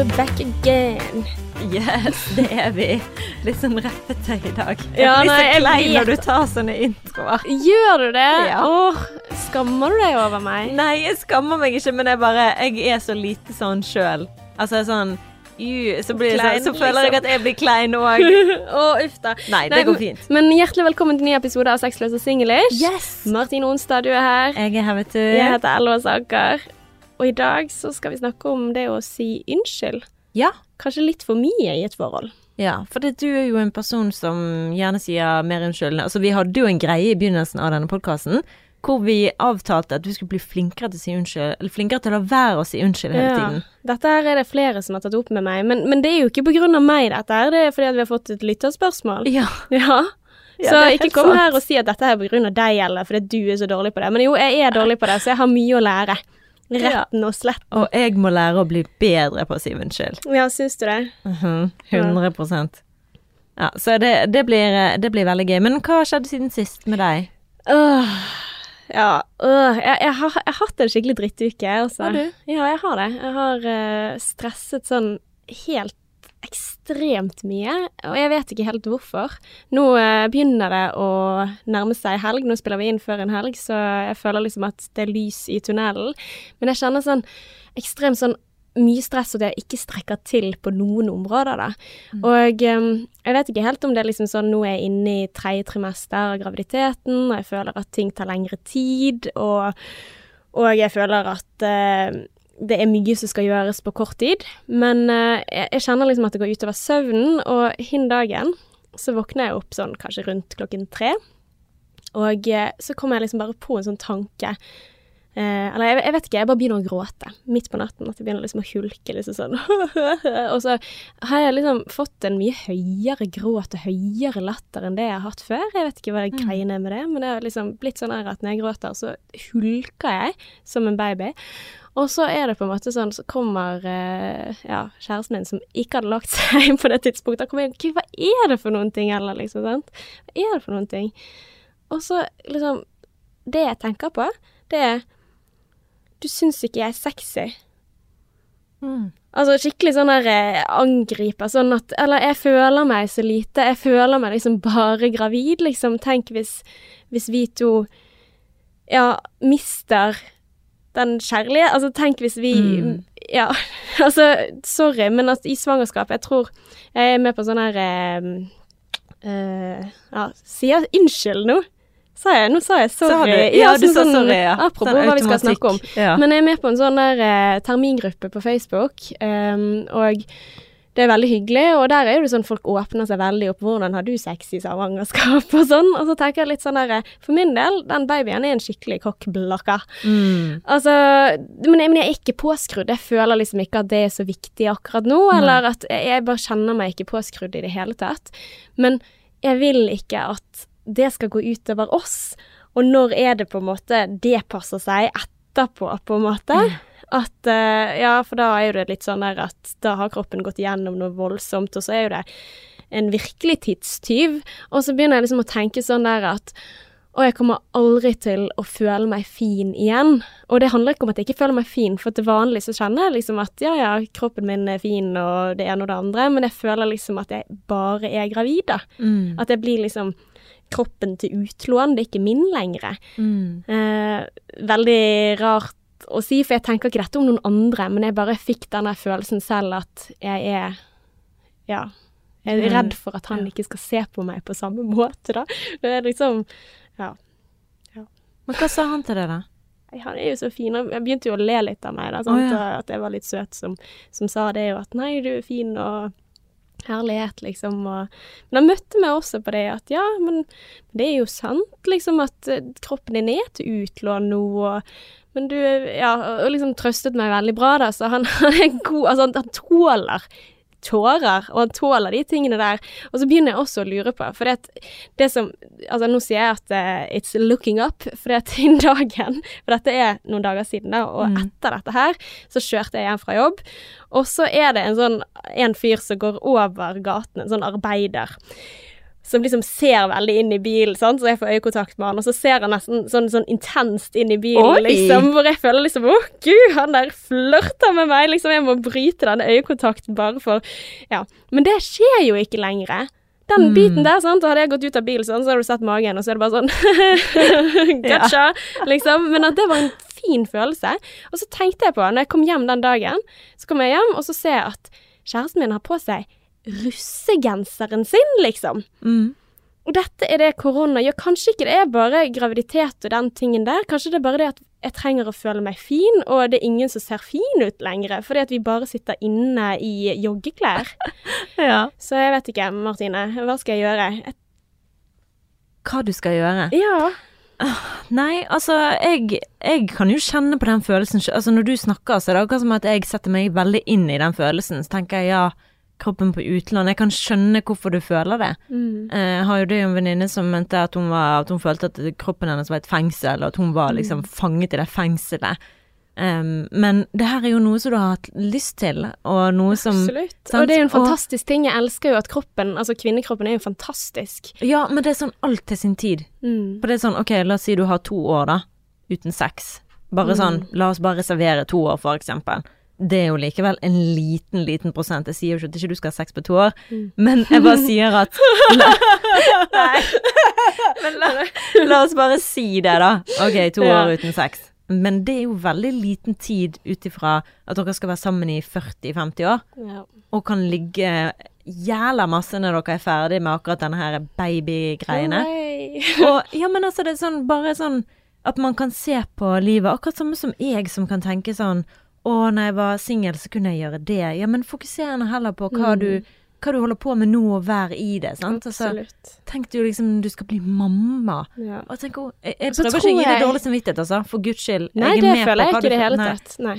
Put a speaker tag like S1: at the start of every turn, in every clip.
S1: we're back again.
S2: Yes, det er vi. Litt sånn rappete i dag. Jeg
S1: Ja,
S2: blir
S1: nei,
S2: så
S1: jeg vet
S2: når du tar sånne introer.
S1: Gjør du det?
S2: Ja.
S1: Åh, skammer du deg over meg?
S2: Nei, jeg skammer meg ikke, men jeg bare Jeg er så lite sånn sjøl. Altså sånn ju, så, blir
S1: Klein,
S2: sånn, så føler jeg
S1: liksom.
S2: at jeg blir klein òg.
S1: oh, uff da.
S2: Nei, det går fint.
S1: Men hjertelig velkommen til ny episode av Sexløs og singlish.
S2: Yes!
S1: Martin Onsdag, du er her.
S2: Jeg er her, vet du.
S1: Jeg heter Elva Saker. Og i dag så skal vi snakke om det å si unnskyld.
S2: Ja.
S1: Kanskje litt for mye i et forhold.
S2: Ja, for det, du er jo en person som gjerne sier mer unnskyld. Altså, vi hadde jo en greie i begynnelsen av denne podkasten hvor vi avtalte at du skulle bli flinkere til å si unnskyld, eller flinkere til å la være å si unnskyld hele tiden.
S1: Dette her er det flere som har tatt opp med meg, men, men det er jo ikke på grunn av meg, dette her. Det er fordi at vi har fått et lytterspørsmål.
S2: Ja.
S1: Ja.
S2: Ja,
S1: så ikke kom
S2: sant.
S1: her og si at dette er av deg, eller fordi du er så dårlig på det. Men jo, jeg er dårlig på det, så jeg har mye å lære. Retten og slett.
S2: Og jeg må lære å bli bedre på å si unnskyld.
S1: Ja, syns du det?
S2: Mhm, 100% Ja, så det, det, blir, det blir veldig gøy. Men hva skjedde siden sist med deg?
S1: Åh, ja. Åh, jeg, jeg, har, jeg har hatt en skikkelig drittuke, altså.
S2: Har du?
S1: Ja, jeg har det. Jeg har uh, stresset sånn helt ekstremt mye, og jeg vet ikke helt hvorfor. Nå eh, begynner det å nærme seg helg. Nå spiller vi inn før en helg, så jeg føler liksom at det er lys i tunnelen. Men jeg kjenner sånn ekstremt sånn mye stress og det jeg ikke strekker til på noen områder, da. Og eh, jeg vet ikke helt om det er liksom sånn nå er jeg inne i tredje trimester av graviditeten, og jeg føler at ting tar lengre tid, og, og jeg føler at eh, det er mye som skal gjøres på kort tid. Men uh, jeg, kjenner liksom at det går utover søvnen, og hin dagen så våkner jeg opp sånn kanskje rundt klokken tre. Og uh, så kommer jeg liksom bare på en sånn tanke. Uh, eller jeg, jeg vet ikke, jeg bare begynner å gråte midt på natten. At jeg begynner liksom å hulke liksom sånn. og så har jeg liksom fått en mye høyere gråt og høyere latter enn det jeg har hatt før. Jeg vet ikke hva det greiene er med det, men det har liksom blitt sånn at når jeg gråter, så hulker jeg som en baby. Og så er det på en måte sånn, så kommer eh, ja, kjæresten min som ikke hadde lagt seg på det tidspunktet, og kommer inn hva er det for noen ting, eller liksom, sant? Hva er det for noen ting? Og så liksom Det jeg tenker på, det er Du syns ikke jeg er sexy? Altså skikkelig sånn der eh, angriper, sånn at Eller jeg føler meg så lite. Jeg føler meg liksom bare gravid, liksom. Tenk hvis, hvis vi to ja, mister den kjærlige Altså, tenk hvis vi
S2: Mm.
S1: Ja, altså, sorry, men at i svangerskap Jeg tror jeg er med på sånn her eh, eh, Ja, sier jeg unnskyld nå? Sa jeg? Nå sa jeg sorry.
S2: Sa du? Ja, du
S1: sånn-
S2: sa
S1: sånn-
S2: sorry, ja.
S1: Apropos
S2: Sånn
S1: hva vi skal snakke om.
S2: Ja.
S1: Men jeg er med på en sånn der eh, termingruppe på Facebook, ehm, og det er veldig hyggelig, og der er jo det sånn folk åpner seg veldig opp. Hvordan har du sex i savangerskap?' og sånn? Og så tenker jeg litt sånn der For min del, den babyen er en skikkelig kokkblokker.
S2: Mm.
S1: Altså, men jeg, men jeg er ikke påskrudd. Jeg føler liksom ikke at det er så viktig akkurat nå, eller at jeg, jeg bare kjenner meg ikke påskrudd i det hele tatt. Men jeg vil ikke at det skal gå utover oss. Og når er det på en måte det passer seg etterpå, på en måte? At eh, Ja, for da er jo det litt sånn der at da har kroppen gått igjennom noe voldsomt, og så er jo det en virkelig tidstyv. Og så begynner jeg liksom å tenke sånn der at og jeg kommer aldri til å føle meg fin igjen. Og det handler ikke om at jeg ikke føler meg fin, for til vanlig så kjenner jeg liksom at ja, ja, kroppen min er fin og det ene og det andre, men jeg føler liksom at jeg bare er gravid, da.
S2: Mm.
S1: At jeg blir liksom kroppen til utlån, det er ikke min lenger.
S2: Mm.
S1: Eh, veldig rart å si, for jeg tenker ikke dette om noen andre, men jeg bare fikk denne følelsen selv at jeg er Ja. Jeg er
S2: Mm.
S1: redd for at han ikke skal se på meg på samme måte, da. Det er liksom Ja.
S2: Men hva sa han til deg, da?
S1: Han er jo så fin. Jeg begynte jo å le litt av meg, da?
S2: Å, ja.
S1: at jeg var litt søt som, som sa det, og at 'nei, du er fin', og herlighet, liksom. Og, men han møtte meg også på det at ja, men det er jo sant, liksom, at eh, kroppen din er til utlån nå, og men du Ja, og liksom trøstet meg veldig bra, da, så han, han er god Altså, han, han tåler tårer, og han tåler de tingene der. Og så begynner jeg også å lure på, for det, det som Altså, nå sier jeg at uh, it's looking up, for det den dagen For dette er noen dager siden, da, og
S2: Mm.
S1: etter dette her så kjørte jeg hjem fra jobb, og så er det en sånn en fyr som går over gaten, en sånn arbeider. Som liksom ser veldig inn i bilen, sant? så jeg får øyekontakt med han, og så ser han nesten sånn, sånn intenst inn i bilen,
S2: Oi!
S1: liksom, hvor jeg føler liksom Å, gud, han der flørter med meg, liksom. Jeg må bryte den øyekontakten bare for Ja. Men det skjer jo ikke lenger. Den
S2: Mm.
S1: biten der, sant, og hadde jeg gått ut av bilen sånn, så hadde du sett magen, og så er det bare sånn Gotcha, liksom. Men at det var en fin følelse. Og så tenkte jeg på, når jeg kom hjem den dagen, så kom jeg hjem, og så ser jeg at kjæresten min har på seg russegenseren sin, liksom.
S2: Mm.
S1: Og dette er det korona gjør. Kanskje ikke det er bare graviditet og den tingen der. Kanskje det er bare det at jeg trenger å føle meg fin, og det er ingen som ser fin ut lenger, fordi at vi bare sitter inne i joggeklær.
S2: Ja.
S1: Så jeg vet ikke, Martine. Hva skal jeg gjøre? Jeg,
S2: Hva du skal gjøre?
S1: ja.
S2: Nei, altså, jeg, jeg kan jo kjenne på den følelsen Altså, når du snakker, så er det akkurat som at jeg setter meg veldig inn i den følelsen. Så tenker jeg ja, kroppen på utlandet. Jeg kan skjønne hvorfor du føler det.
S1: Mm.
S2: Eh, Jeg har jo det en venninne som mente at hun, var, at hun følte at kroppen hennes var et fengsel, og at hun var liksom fanget i det fengselet. Um, men det her er jo noe som du har hatt lyst til, og noe som
S1: Absolutt.
S2: sant?
S1: Og det er jo en fantastisk ting. Jeg elsker jo at kroppen, altså kvinnekroppen, er jo fantastisk.
S2: Ja, men det er sånn alt til sin tid.
S1: Mm.
S2: For det er sånn, ok, la oss si du har to år da, uten sex. Bare sånn, la oss bare reservere to år for eksempel. Det er jo likevel en liten, liten prosent. Jeg sier jo ikke at ikke du skal ha sex på to år, men jeg bare sier at la, Nei. Men la, la oss bare si det, da. Ok, to
S1: Ja.
S2: år uten sex. Men det er jo veldig liten tid ut ifra at dere skal være sammen i 40-50 år,
S1: Ja.
S2: og kan ligge jævla masse når dere er ferdig med akkurat denne her babygreiene. Og ja, men altså, det er sånn bare sånn at man kan se på livet, akkurat samme som jeg som kan tenke sånn Å, når jeg var singel, så kunne jeg gjøre det. Ja, men fokuser nå heller på hva, du, hva du holder på med nå, og vær i det, sant. Altså,
S1: Absolutt.
S2: tenk du liksom du skal bli mamma.
S1: Ja.
S2: Og tenk, å, jeg, jeg
S1: Så
S2: prøver ikke å
S1: tror
S2: gi deg dårlig samvittighet, altså. For guds skyld.
S1: Nei, det
S2: med
S1: føler jeg ikke i det hele tatt. Nei.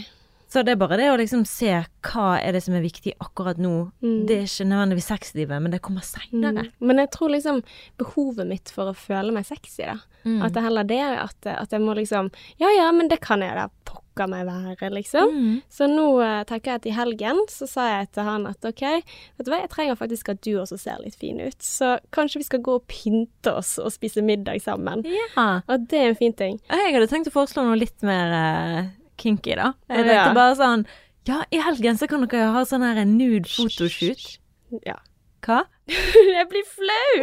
S2: Så det er bare det å liksom se hva er det som er viktig akkurat nå.
S1: Mm.
S2: Det er ikke nødvendigvis sexlivet, men det kommer seinere.
S1: Mm. Men jeg tror liksom behovet mitt for å føle meg sexy, da.
S2: Mm.
S1: At det heller det at, at jeg må liksom Ja ja, men det kan jeg da pokker meg være, liksom.
S2: Mm.
S1: Så nå uh, tenker jeg at i helgen så sa jeg til han at OK, vet du hva, jeg trenger faktisk at du også ser litt fin ut. Så kanskje vi skal gå og pynte oss og spise middag sammen.
S2: Ja.
S1: Og det er en fin ting.
S2: Jeg hadde tenkt å foreslå noe litt mer eh, kinky, da. er
S1: Å,
S2: tenkte
S1: ja.
S2: bare sånn Ja, i helgen så kan dere ha sånn her nude photoshoot.
S1: Ja.
S2: Hva?
S1: jeg blir flau!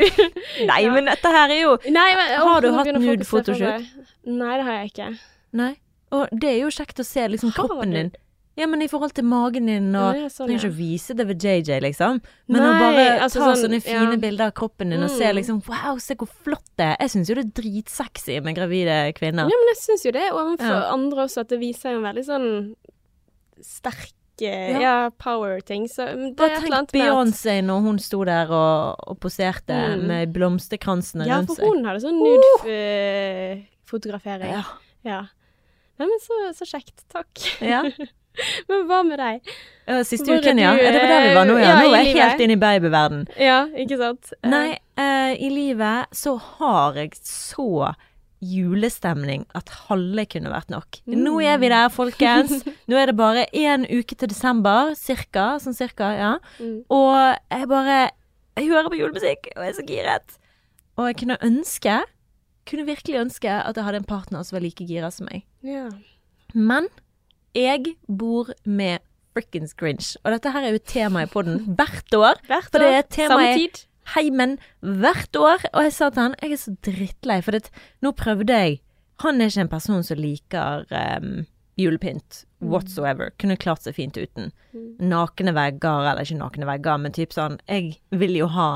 S2: Nei,
S1: Ja.
S2: men dette her er jo
S1: Nei, men,
S2: Har du hatt nude photoshoot?
S1: Nei, det har jeg ikke.
S2: Nei. Og det er jo kjekt å se liksom kroppen din. Ja, men i forhold til magen din og
S1: Ja, ja, sånn,
S2: Trenger ikke å vise det ved JJ, liksom. Men å bare
S1: altså
S2: ta
S1: sånn,
S2: sånne fine
S1: ja.
S2: bilder av kroppen din og se
S1: Mm.
S2: liksom Wow, se hvor flott det er. Jeg syns jo det er dritsexy med gravide kvinner.
S1: Ja, men jeg syns jo det overfor
S2: Ja.
S1: andre også, at det viser jo en veldig sånn sterk eh,
S2: Ja.
S1: ja, power-ting. Så det
S2: Bare
S1: er et eller annet med at
S2: Beyoncé når hun sto der og, og poserte
S1: Mm.
S2: med blomsterkransene
S1: Ja,
S2: rundt
S1: for
S2: seg.
S1: hun hadde sånn nude-fotografering.
S2: Ja.
S1: ja. Nei, men så, så kjekt. Takk.
S2: Ja.
S1: Men hva med deg?
S2: Siste
S1: Hvor
S2: uken, ja.
S1: du.
S2: Det var der vi var nå, ja.
S1: ja,
S2: Nå er jeg helt inne i babyverden.
S1: Ja, ikke sant? Eh,
S2: Nei, uh, i livet så har jeg så julestemning at halve kunne vært nok. Nå er vi der, folkens. Nå er det bare én uke til desember, cirka. Sånn cirka, ja.
S1: Mm.
S2: Og jeg bare Jeg hører på julemusikk, og jeg er så giret. Og jeg kunne ønske Kunne virkelig ønske at jeg hadde en partner som var like gira som meg.
S1: Ja.
S2: Men jeg bor med frikkens Grinch. Og dette her er jo temaet på podden hvert år.
S1: Hvert
S2: For det er
S1: temaet
S2: heimen hvert år. Og jeg sa til han jeg er så drittlei, for det, nå prøvde jeg Han er ikke en person som liker um, julepynt whatsoever. Kunne klart seg fint uten. Nakne vegger, eller ikke nakne vegger, men typ sånn Jeg vil jo ha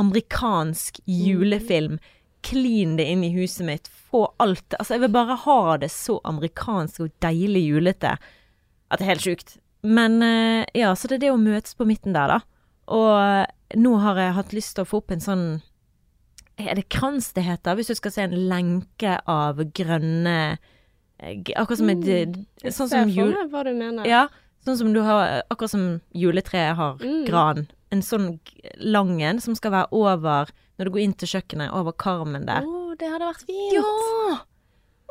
S2: amerikansk julefilm. Clean det inn i huset mitt. Få alt Altså, jeg vil bare ha det så amerikansk og deilig julete at det er helt sjukt. Men eh, ja, så det er det å møtes på midten der, da. Og nå har jeg hatt lyst til å få opp en sånn Er det krans det heter? Hvis du skal se en lenke av grønne eh, Akkurat som et
S1: Jeg
S2: Sånn som jul...
S1: hva du mener.
S2: Ja, sånn som du har Akkurat som juletreet har
S1: Mm.
S2: gran. En sånn lang en som skal være over Når du går inn til kjøkkenet, over karmen der.
S1: Å, det hadde vært fint.
S2: Ja!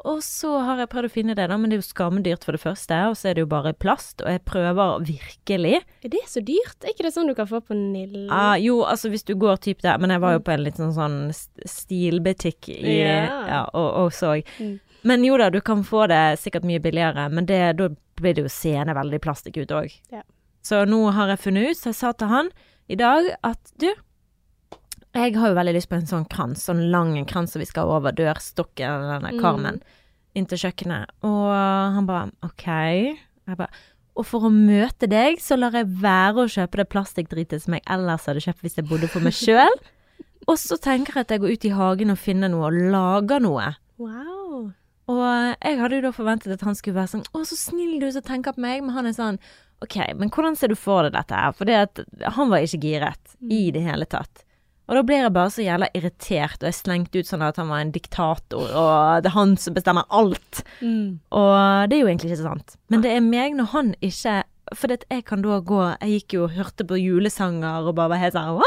S2: Og så har jeg prøvd å finne det, da, men det er jo skamdyrt for det første. Og så er det jo bare plast, og jeg prøver virkelig.
S1: Er det så dyrt? Er ikke det sånn du kan få på Nille?
S2: Ah, jo, altså hvis du går typ der Men jeg var jo på en liten sånn st- stilbutikk i
S1: Ja.
S2: Ja, og, og så
S1: Mm.
S2: Men jo da, du kan få det sikkert mye billigere, men det, da blir det jo seende veldig plastikk ut òg.
S1: Ja.
S2: Så nå har jeg funnet ut, så jeg sa til han i dag at du, jeg har jo veldig lyst på en sånn krans, sånn lang krans som vi skal over dørstokken, denne
S1: Mm.
S2: karmen, inn til kjøkkenet. Og han bare OK. Jeg bare og for å møte deg, så lar jeg være å kjøpe det plastikkdritet som jeg ellers hadde kjøpt hvis jeg bodde for meg sjøl. Og så tenker jeg at jeg går ut i hagen og finner noe og lager noe.
S1: Wow.
S2: Og jeg hadde jo da forventet at han skulle være sånn 'Å, så snill du som tenker på meg', men han er sånn 'OK, men hvordan ser du for deg dette her?' For det at han var ikke giret i det hele tatt. Og da blir jeg bare så jævla irritert, og jeg slengte ut sånn at han var en diktator, og det er han som bestemmer alt.
S1: Mm.
S2: Og det er jo egentlig ikke sant. Men det er meg når han ikke For det jeg kan da gå Jeg gikk jo og hørte på julesanger og bare var helt sånn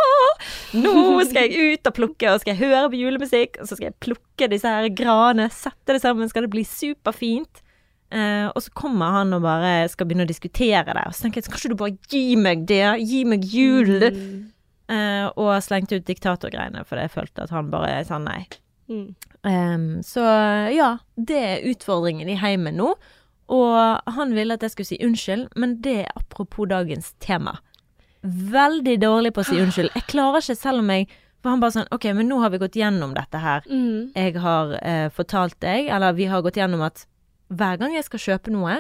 S2: Nå skal jeg ut og plukke, og skal jeg høre på julemusikk, og så skal jeg plukke disse her granene, sette det sammen, skal det bli superfint. Eh, og så kommer han og bare skal begynne å diskutere det. Og så tenker jeg kanskje du bare gi meg det? Gi meg jul?
S1: Mm.
S2: Eh, og slengte ut diktatorgreiene, for jeg følte at han bare sa nei.
S1: Mm.
S2: Um, så ja, det er utfordringen i heimen nå. Og han ville at jeg skulle si unnskyld, men det er apropos dagens tema. Veldig dårlig på å si unnskyld. Jeg klarer ikke, selv om jeg For han bare sånn OK, men nå har vi gått gjennom dette her.
S1: Mm.
S2: Jeg har eh, fortalt deg, eller vi har gått gjennom at hver gang jeg skal kjøpe noe,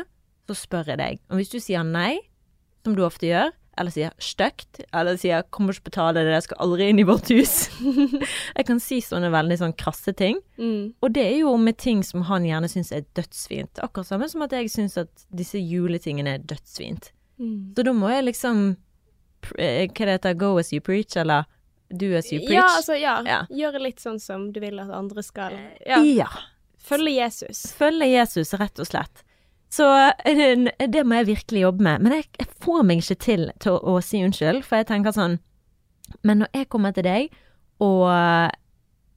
S2: så spør jeg deg. Og hvis du sier nei, som du ofte gjør, eller sier stygt, eller sier 'kommer ikke betale det, jeg skal aldri inn i vårt hus'. jeg kan si sånne veldig sånn krasse ting.
S1: Mm.
S2: Og det er jo med ting som han gjerne syns er dødsfint. Akkurat samme som at jeg syns at disse juletingene er dødsfint.
S1: Mm.
S2: Så da må jeg liksom eh, Hva det heter Go as you preach, eller do as you preach?
S1: Ja, altså, ja.
S2: Ja.
S1: Gjøre litt sånn som du vil at andre skal. Ja.
S2: ja.
S1: Følge Jesus.
S2: Følge Jesus, rett og slett. Så det må jeg virkelig jobbe med. Men jeg, jeg får meg ikke til til å, å si unnskyld, for jeg tenker sånn Men når jeg kommer til deg, og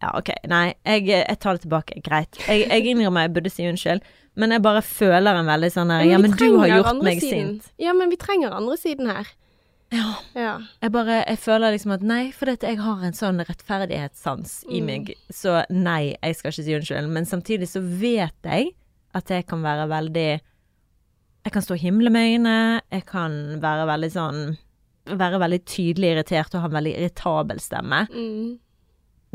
S2: Ja, OK, nei, jeg, jeg tar det tilbake. Greit. Jeg, jeg innrømmer jeg burde si unnskyld, men jeg bare føler en veldig sånn her Ja, men du har gjort meg
S1: siden.
S2: sint.
S1: Ja, men vi trenger andre siden her.
S2: Ja.
S1: Ja.
S2: Jeg bare Jeg føler liksom at nei, for dette, jeg har en sånn rettferdighetssans i
S1: Mm.
S2: meg. Så nei, jeg skal ikke si unnskyld. Men samtidig så vet jeg at jeg kan være veldig Jeg kan stå og himle med øynene. Jeg kan være veldig sånn Være veldig tydelig irritert og ha en veldig irritabel stemme.
S1: Mm.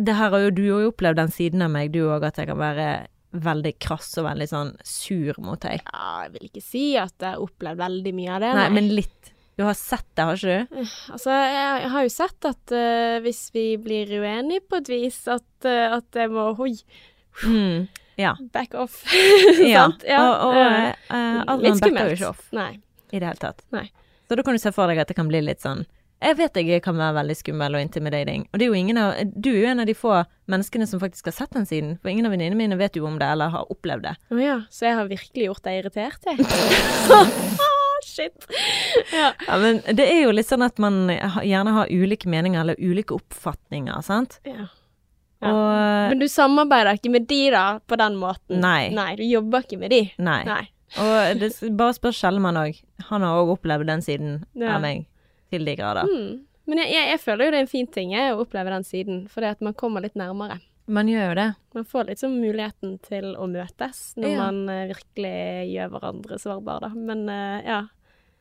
S2: Det her har jo du òg opplevd den siden av meg, du òg, at jeg kan være veldig krass og veldig sånn sur mot deg.
S1: ja, jeg vil ikke si at jeg har opplevd veldig mye av det.
S2: Nei, men litt. Du har sett det, har ikke du?
S1: Altså, jeg, jeg har jo sett at uh, hvis vi blir uenige på et vis, at, uh, at jeg må Hoi.
S2: Mm. Ja.
S1: back off.
S2: ja.
S1: Ja,
S2: Og, og uh, Adrian backer jo ikke off.
S1: Nei.
S2: i det hele tatt.
S1: Nei.
S2: Så da kan du se for deg at det kan bli litt sånn Jeg vet jeg kan være veldig skummel og intimidating, og det er jo ingen av Du er jo en av de få menneskene som faktisk har sett den siden, for ingen av venninnene mine vet jo om det eller har opplevd det.
S1: Å ja, så jeg har virkelig gjort deg irritert, jeg. Shit. Ja.
S2: Ja, men det er jo litt sånn at man gjerne har ulike meninger eller ulike oppfatninger, sant?
S1: ja. Ja.
S2: Og
S1: Men du samarbeider ikke med de da, på den måten?
S2: Nei.
S1: Nei, du jobber ikke med de?
S2: Nei.
S1: Nei.
S2: Og det, bare spør Kjellemann òg. Han har òg opplevd den siden
S1: Ja.
S2: av meg til de grader.
S1: Mm. Men jeg, jeg, jeg føler jo det er en fin ting jeg, å oppleve den siden, fordi at man kommer litt nærmere.
S2: Man gjør jo det.
S1: Man får sånn muligheten til å møtes når
S2: Ja.
S1: man eh, virkelig gjør hverandre sårbare, da. Men eh, ja.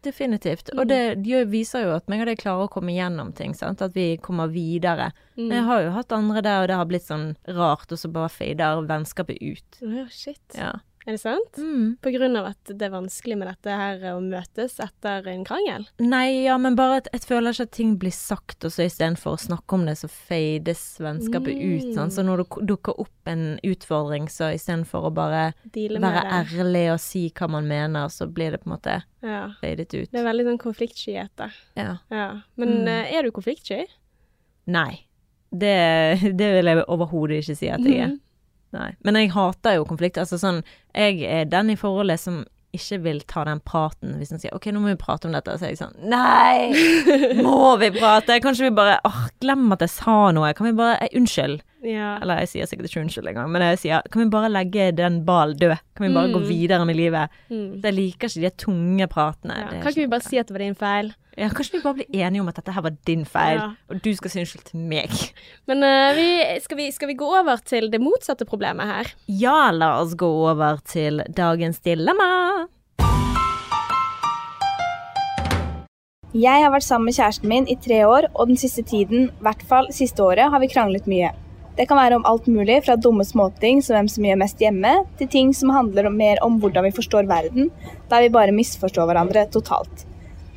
S2: Definitivt.
S1: Mm.
S2: Og det gjør, viser jo at meg og deg klarer å komme gjennom ting, sant. At vi kommer videre.
S1: Mm.
S2: Men jeg har jo hatt andre der, og det har blitt sånn rart, og så bare fader vennskapet ut.
S1: Oh, shit.
S2: Ja.
S1: Er det sant?
S2: Mm.
S1: På grunn av at det er vanskelig med dette her å møtes etter en krangel?
S2: Nei, ja, men bare at jeg føler ikke at ting blir sagt, og så istedenfor å snakke om det, så fades vennskapet ut. Sånn. Så når det dukker opp en utfordring, så istedenfor å bare være
S1: det?
S2: ærlig og si hva man mener, så blir det på en måte
S1: Ja.
S2: fadet ut.
S1: Det er veldig sånn konfliktskyhet, da.
S2: Ja.
S1: Ja. Men
S2: Mm.
S1: eh, er du konfliktsky?
S2: Nei. Det, det vil jeg overhodet ikke si at jeg er. Nei. Men jeg hater jo konflikt. Altså sånn, jeg er den i forholdet som ikke vil ta den praten hvis han sier OK, nå må vi prate om dette. Så er jeg sånn Nei! Må vi prate? Kanskje vi bare åh, glem at jeg sa noe. Kan vi bare jeg Unnskyld.
S1: Ja.
S2: Eller jeg sier sikkert ikke unnskyld engang, men jeg sier kan vi bare legge den ballen død? Kan vi bare gå videre med livet?
S1: Mm.
S2: Jeg liker ikke de tunge pratene.
S1: Ja. Kan ikke vi
S2: noe.
S1: bare si at det var din feil?
S2: ja, Kanskje vi bare blir enige om at dette her var din feil,
S1: Ja.
S2: og du skal si unnskyld til meg?
S1: Men uh, vi, skal, vi, skal vi gå over til det motsatte problemet her?
S2: Ja, la oss gå over til dagens dilemma.
S3: Jeg har vært sammen med kjæresten min i tre år, og den siste tiden, i hvert fall siste året, har vi kranglet mye. Det kan være om alt mulig, fra dumme småting som hvem som gjør mest hjemme, til ting som handler mer om hvordan vi forstår verden, der vi bare misforstår hverandre totalt.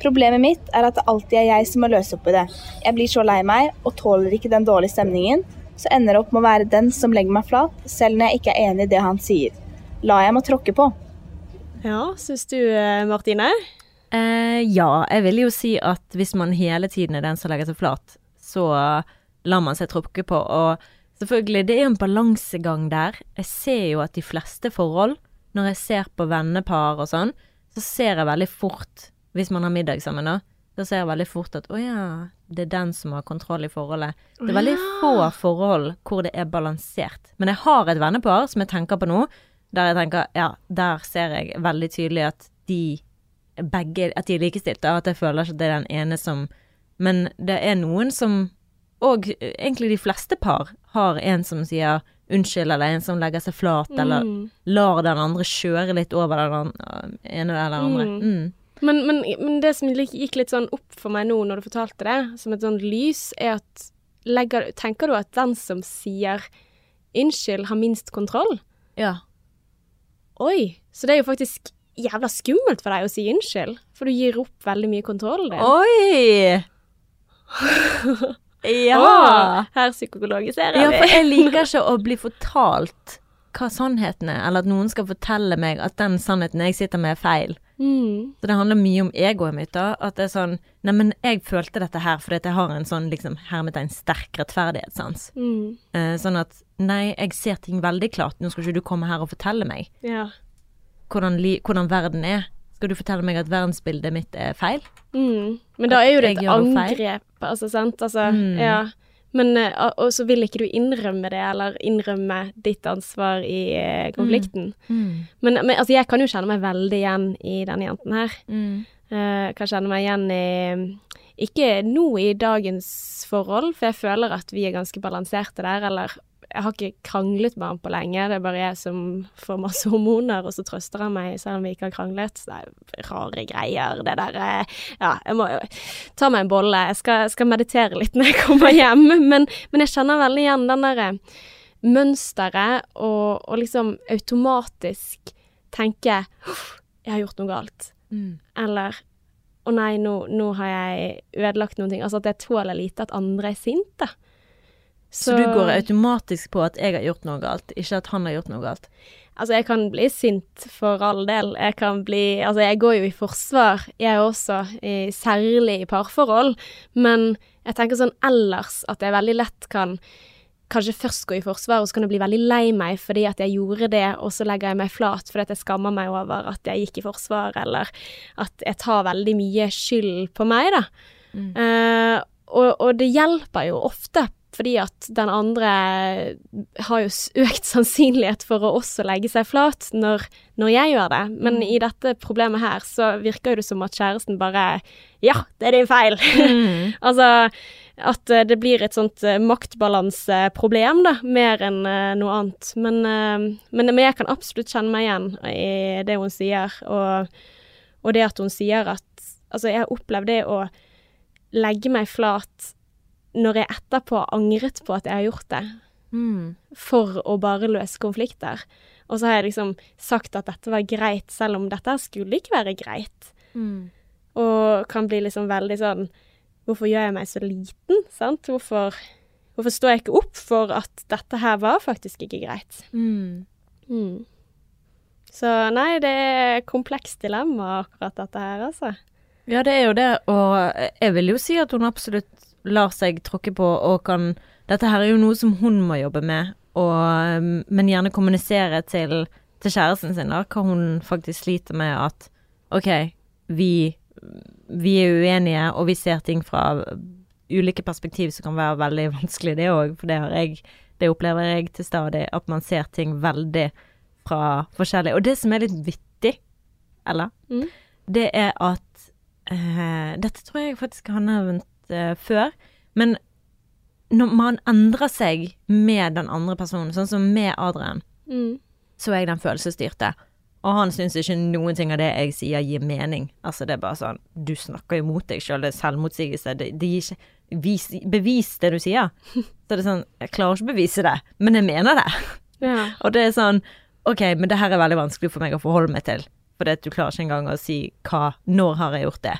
S3: Problemet mitt er at det alltid er jeg som må løse opp i det. Jeg blir så lei meg og tåler ikke den dårlige stemningen, så ender det opp med å være den som legger meg flat, selv når jeg ikke er enig i det han sier. La jeg meg tråkke på?
S1: Ja, syns du, eh, Martine?
S2: Eh, ja, jeg vil jo si at hvis man hele tiden er den som legger seg flat, så lar man seg tråkke på. Og selvfølgelig, det er jo en balansegang der. Jeg ser jo at de fleste forhold, når jeg ser på vennepar og sånn, så ser jeg veldig fort, hvis man har middag sammen da, så ser jeg veldig fort at å ja, det er den som har kontroll i forholdet. Det er veldig få forhold hvor det er balansert. Men jeg har et vennepar som jeg tenker på nå, der jeg tenker ja, der ser jeg veldig tydelig at de begge At de er likestilte, og at jeg føler ikke at det er den ene som Men det er noen som Og egentlig de fleste par har en som sier unnskyld, eller en som legger seg flat, eller
S1: Mm.
S2: lar den andre kjøre litt over den ene eller den andre.
S1: Mm.
S2: Mm.
S1: Men, men, men det som gikk litt sånn opp for meg nå når du fortalte det, som et sånn lys, er at legger, Tenker du at den som sier unnskyld, har minst kontroll?
S2: Ja.
S1: Oi, så det er jo faktisk jævla skummelt for deg å si unnskyld, for du gir opp veldig mye kontroll. din.
S2: Oi! ja.
S1: Åh, her psykologiserer vi.
S2: Ja, for jeg liker ikke å bli fortalt hva sannheten er, eller at noen skal fortelle meg at den sannheten jeg sitter med, er feil.
S1: Mm.
S2: Så det handler mye om egoet mitt, da. At det er sånn Neimen, jeg følte dette her fordi at jeg har en sånn liksom hermetegn sterk rettferdighetssans.
S1: Mm.
S2: Eh, sånn at nei, jeg ser ting veldig klart. Nå skal ikke du komme her og fortelle meg
S1: Ja.
S2: hvordan, hvordan verden er. Skal du fortelle meg at verdensbildet mitt er feil?
S1: Mm. Men da er jo det et angrep, altså, sant? Altså,
S2: Mm.
S1: ja. Men, eh, og- så vil ikke du innrømme det, eller innrømme ditt ansvar i eh, konflikten. Men, men altså, jeg kan jo kjenne meg veldig igjen i denne jenten her. Eh, kan kjenne meg igjen i Ikke nå i dagens forhold, for jeg føler at vi er ganske balanserte der, eller jeg har ikke kranglet med han på lenge, det er bare jeg som får masse hormoner, og så trøster han meg selv om vi ikke har kranglet. Så det er rare greier, det der eh, Ja, jeg må jo ta meg en bolle. Jeg skal, skal meditere litt når jeg kommer hjem, men, men jeg kjenner veldig igjen den derre mønsteret og, og liksom automatisk tenke jeg har gjort noe galt. Eller å nei, nå, nå har jeg ødelagt noen ting. Altså at jeg tåler lite at andre er sinte.
S2: Så, du går automatisk på at jeg har gjort noe galt, ikke at han har gjort noe galt?
S1: Altså, jeg kan bli sint for all del. Jeg kan bli Altså, jeg går jo i forsvar, jeg også, i, særlig i parforhold. Men jeg tenker sånn ellers at jeg veldig lett kan kanskje først gå i forsvar, og så kan jeg bli veldig lei meg fordi at jeg gjorde det, og så legger jeg meg flat fordi at jeg skammer meg over at jeg gikk i forsvar, eller at jeg tar veldig mye skyld på meg, da. Eh, og, og det hjelper jo ofte, fordi at den andre har jo økt sannsynlighet for å også legge seg flat når, når jeg gjør det. Men i dette problemet her så virker det som at kjæresten bare Ja, det er din feil! altså at eh, det blir et sånt eh, maktbalanseproblem, da, mer enn eh, noe annet. Men, men, men jeg kan absolutt kjenne meg igjen i det hun sier, og, og det at hun sier at Altså, jeg har opplevd det å legge meg flat når jeg etterpå angret på at jeg har gjort det, for å bare løse konflikter. Og så har jeg liksom sagt at dette var greit, selv om dette skulle ikke være greit. Og kan bli liksom veldig sånn Hvorfor gjør jeg meg så liten? Sant? Hvorfor, hvorfor står jeg ikke opp for at dette her var faktisk ikke greit? Mm. Så nei, det er et komplekst dilemma akkurat dette her, altså.
S2: Ja, det er jo det, og jeg vil jo si at hun absolutt lar seg tråkke på og kan Dette her er jo noe som hun må jobbe med, og, men gjerne kommunisere til, til kjæresten sin da, hva hun faktisk sliter med at OK, vi, vi er uenige, og vi ser ting fra ulike perspektiv som kan være veldig vanskelig, det òg, for det har jeg Det opplever jeg til stadig, at man ser ting veldig fra forskjellig. Og det som er litt vittig, eller,
S1: Mm.
S2: det er at eh, Dette tror jeg faktisk har nevnt eh, før, men når man endrer seg med den andre personen, sånn som med Adrian,
S1: Mm.
S2: så er jeg den følelsesstyrte. Og han syns ikke noen ting av det jeg sier gir mening. Altså det er bare sånn Du snakker jo mot deg sjøl, det er selvmotsigelse. Det, det gir ikke vis, Bevis det du sier. Så det er sånn Jeg klarer ikke å bevise det, men jeg mener det.
S1: Ja.
S2: Og det er sånn OK, men det her er veldig vanskelig for meg å forholde meg til. For du klarer ikke engang å si hva Når har jeg gjort det?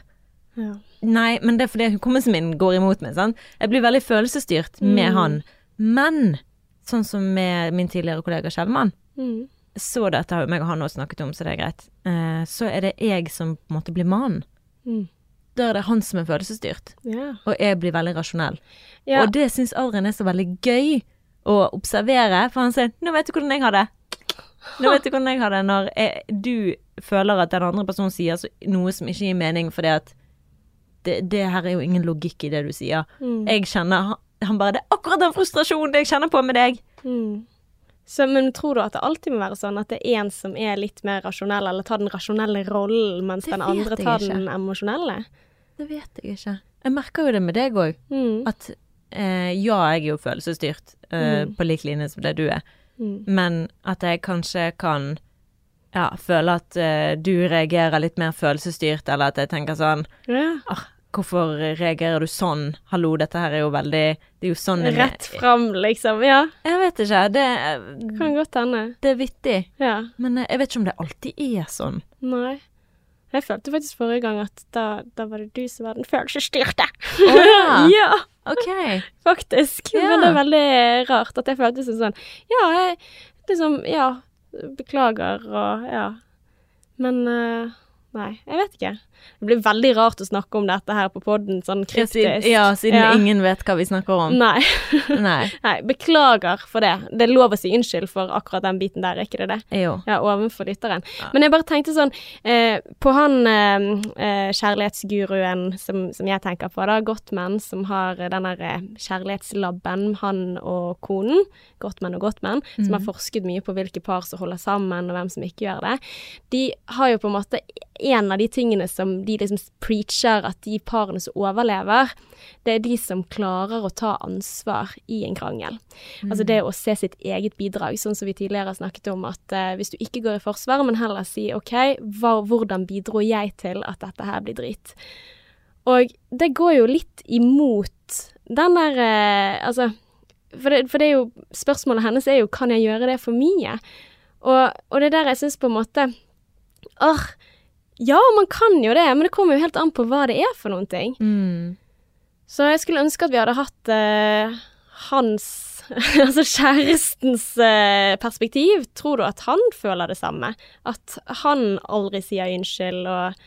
S1: Ja.
S2: Nei, men det er fordi hukommelsen min går imot meg. Sant? Jeg blir veldig følelsesstyrt med
S1: Mm.
S2: han. Men sånn som med min tidligere kollega Kjellmann,
S1: Mm.
S2: så dette har jo meg og han også snakket om, så det er greit. Eh, så er det jeg som på en måte blir mannen.
S1: Mm.
S2: Da er det han som er følelsesstyrt,
S1: yeah.
S2: og jeg blir veldig rasjonell.
S1: Yeah.
S2: Og det syns Adrian er så veldig gøy å observere, for han sier 'nå vet du hvordan jeg har det'. Nå vet du hvordan jeg har det når jeg, du føler at den andre personen sier noe som ikke gir mening, fordi at det, det her er jo ingen logikk i det du sier.
S1: Mm.
S2: Jeg kjenner han- bare 'Det er akkurat den frustrasjonen jeg kjenner på med deg'.
S1: Mm. Så, men tror du at det alltid må være sånn at det er en som er litt mer rasjonell, eller tar den rasjonelle rollen, mens den andre tar
S2: ikke.
S1: den emosjonelle?
S2: Det vet jeg ikke. Jeg merker jo det med deg òg.
S1: Mm.
S2: At eh, ja, jeg er jo følelsesstyrt, eh,
S1: Mm.
S2: på lik linje som det du er.
S1: Mm.
S2: Men at jeg kanskje kan ja, føle at uh, du reagerer litt mer følelsesstyrt, eller at jeg tenker sånn
S1: Ja.
S2: ah, Hvorfor reagerer du sånn? Hallo, dette her er jo veldig Det er jo sånn
S1: Rett fram, liksom. Ja,
S2: Jeg vet ikke. Det,
S1: kan godt hende.
S2: det er vittig.
S1: Ja.
S2: Men eh, jeg vet ikke om det alltid er sånn.
S1: Nei. Jeg følte faktisk forrige gang at da, da var det du som var den følelsesstyrte.
S2: Oh, ja.
S1: ja,
S2: OK.
S1: faktisk.
S2: Ja.
S1: Men det er veldig rart at jeg følte som sånn Ja, jeg liksom Ja, beklager og ja. Men eh, Nei, jeg vet ikke. Det blir veldig rart å snakke om dette her på poden, sånn
S2: Ja, siden,
S1: kryptisk.
S2: ja, siden
S1: Ja.
S2: ingen vet hva vi snakker om.
S1: Nei.
S2: Nei.
S1: Nei, beklager for det. Det er lov å si unnskyld for akkurat den biten der, er ikke det det?
S2: Jo.
S1: Ja, overfor lytteren. Men jeg bare tenkte sånn eh, På han eh, eh, kjærlighetsguruen som, som jeg tenker på, da, Gottman, som har den der eh, kjærlighetslabben, han og konen, Gottman og Gottman, som har forsket mye på hvilke par som holder sammen, og hvem som ikke gjør det, de har jo på en måte en av de tingene som de liksom preacher at de parene som overlever, det er de som klarer å ta ansvar i en krangel. Altså det å se sitt eget bidrag, sånn som vi tidligere har snakket om, at eh, hvis du ikke går i forsvar, men heller si OK, hva, hvordan bidro jeg til at dette her blir drit? Og det går jo litt imot den der eh, Altså, for det, for det er jo Spørsmålet hennes er jo kan jeg gjøre det for mye? Og, og det er der jeg syns på en måte Åh, ja, man kan jo det, men det kommer jo helt an på hva det er for noen ting.
S2: Mm.
S1: Så jeg skulle ønske at vi hadde hatt eh, hans Altså kjærestens eh, perspektiv. Tror du at han føler det samme? At han aldri sier unnskyld og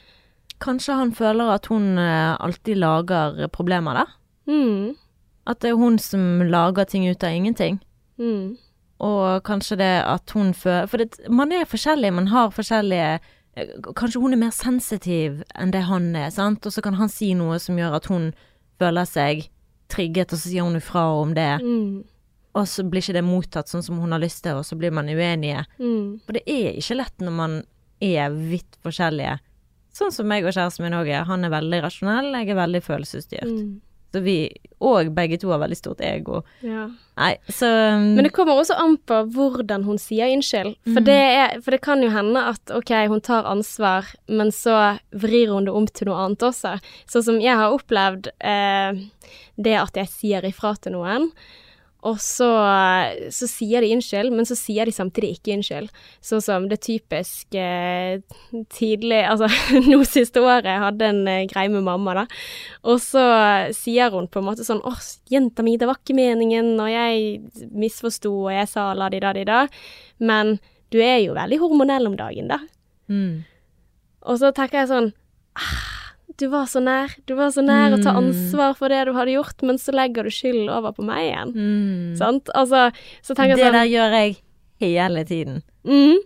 S2: Kanskje han føler at hun eh, alltid lager problemer, da?
S1: mm,
S2: At det er hun som lager ting ut av ingenting?
S1: mm,
S2: Og kanskje det at hun føler For det, man er forskjellig, man har forskjellige Kanskje hun er mer sensitiv enn det han er, sant? Og så kan han si noe som gjør at hun føler seg trigget, og så sier hun ifra om det.
S1: mm,
S2: Og så blir ikke det mottatt sånn som hun har lyst til, og så blir man uenige.
S1: mm,
S2: For det er ikke lett når man er vidt forskjellige. Sånn som meg og kjæresten min òg er. Han er veldig rasjonell, jeg er veldig følelsesstyrt.
S1: mm,
S2: Så vi og begge to har veldig stort ego.
S1: ja.
S2: Nei, så um,
S1: Men det kommer også an på hvordan hun sier unnskyld. For, det, er, for det kan jo hende at ok, hun tar ansvar, men så vrir hun det om til noe annet også. Sånn som jeg har opplevd eh, det at jeg sier ifra til noen, og så, så sier de unnskyld, men så sier de samtidig ikke unnskyld. Sånn som det typisk eh, tidlig Altså nå siste året jeg hadde en eh, greie med mamma, da. Og så sier hun på en måte sånn 'Å, jenta mi, det var ikke meningen', og jeg misforsto, og jeg sa la-di-da-di-da. Men du er jo veldig hormonell om dagen, da.
S2: mm.
S1: Og så tenker jeg sånn ah, Du var så nær. Du var så nær å ta
S2: Mm.
S1: ansvar for det du hadde gjort, men så legger du skylden over på meg igjen.
S2: Mm.
S1: Sant? Altså, så tenker
S2: Det
S1: jeg sånn
S2: der gjør jeg hele tiden.
S1: mm,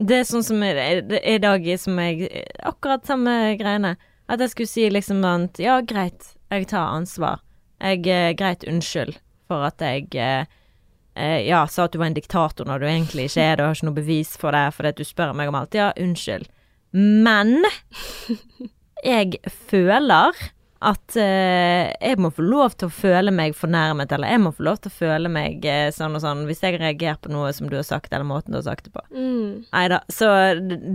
S2: Det er sånn som i dag som jeg Akkurat samme greiene. At jeg skulle si liksom at ja, greit, jeg tar ansvar. Jeg eh, Greit, unnskyld for at jeg eh, eh, ja, sa at du var en diktator når du egentlig ikke er det, og har ikke noe bevis for det, fordi du spør meg om alt. Ja, unnskyld. Men jeg føler at eh, jeg må få lov til å føle meg fornærmet, eller jeg må få lov til å føle meg eh, sånn og sånn, hvis jeg reagerer på noe som du har sagt, eller måten du har sagt det på.
S1: Mm.
S2: Nei da, så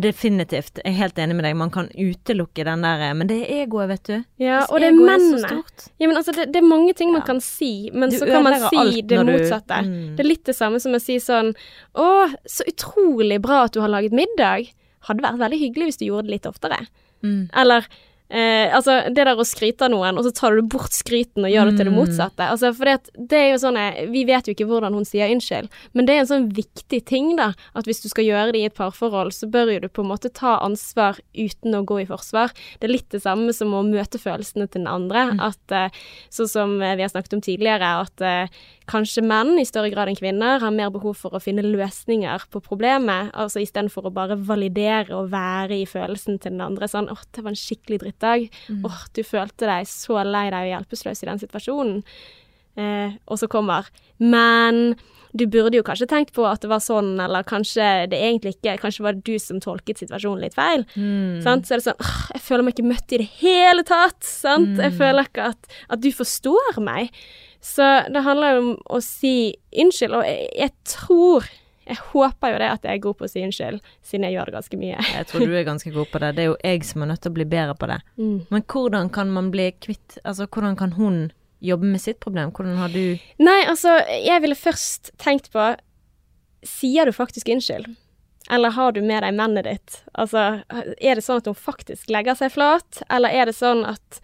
S2: definitivt. Jeg er helt enig med deg. Man kan utelukke den der eh, Men det er egoet, vet du.
S1: Ja,
S2: Hvis
S1: og det er
S2: mennet
S1: mennene. Ja, men altså, det, det er mange ting man
S2: Ja.
S1: kan si, men
S2: Du
S1: så kan man si det
S2: motsatte. du-. Mm.
S1: Det er litt det samme som å si sånn Å, så utrolig bra at du har laget middag. Hadde vært veldig hyggelig hvis du gjorde det litt oftere.
S2: Mm.
S1: Eller eh, altså, det der å skryte av noen, og så tar du bort skryten og gjør det til det
S2: Mm.
S1: motsatte. Altså, for det, det er jo sånn eh, Vi vet jo ikke hvordan hun sier unnskyld, men det er en sånn viktig ting, da. At hvis du skal gjøre det i et parforhold, så bør jo du på en måte ta ansvar uten å gå i forsvar. Det er litt det samme som å møte følelsene til den andre.
S2: Mm.
S1: At eh, sånn som eh, vi har snakket om tidligere, at eh, kanskje menn i større grad enn kvinner har mer behov for å finne løsninger på problemet, altså istedenfor å bare validere og være i følelsen til den andre. Sånn åh, det var en skikkelig drittdag'.
S2: Mm.
S1: Åh, du følte deg så lei deg og hjelpeløs i den situasjonen. Eh, og så kommer 'men'. Du burde jo kanskje tenkt på at det var sånn, eller kanskje det egentlig ikke Kanskje var det du som tolket situasjonen litt feil.
S2: Mm.
S1: Så er det sånn «Åh, Jeg føler meg ikke møtt i det hele tatt. Sant? Jeg
S2: Mm.
S1: føler ikke at, at du forstår meg. Så det handler jo om å si unnskyld, og jeg, jeg tror Jeg håper jo det at jeg er god på å si unnskyld, siden jeg gjør det ganske mye.
S2: Jeg tror du er ganske god på det. Det er jo jeg som er nødt til å bli bedre på det.
S1: Mm.
S2: Men hvordan kan man bli kvitt Altså, hvordan kan hun jobbe med sitt problem? Hvordan har du
S1: Nei, altså, jeg ville først tenkt på Sier du faktisk unnskyld? Eller har du med deg mennet ditt? Altså, er det sånn at hun faktisk legger seg flat, eller er det sånn at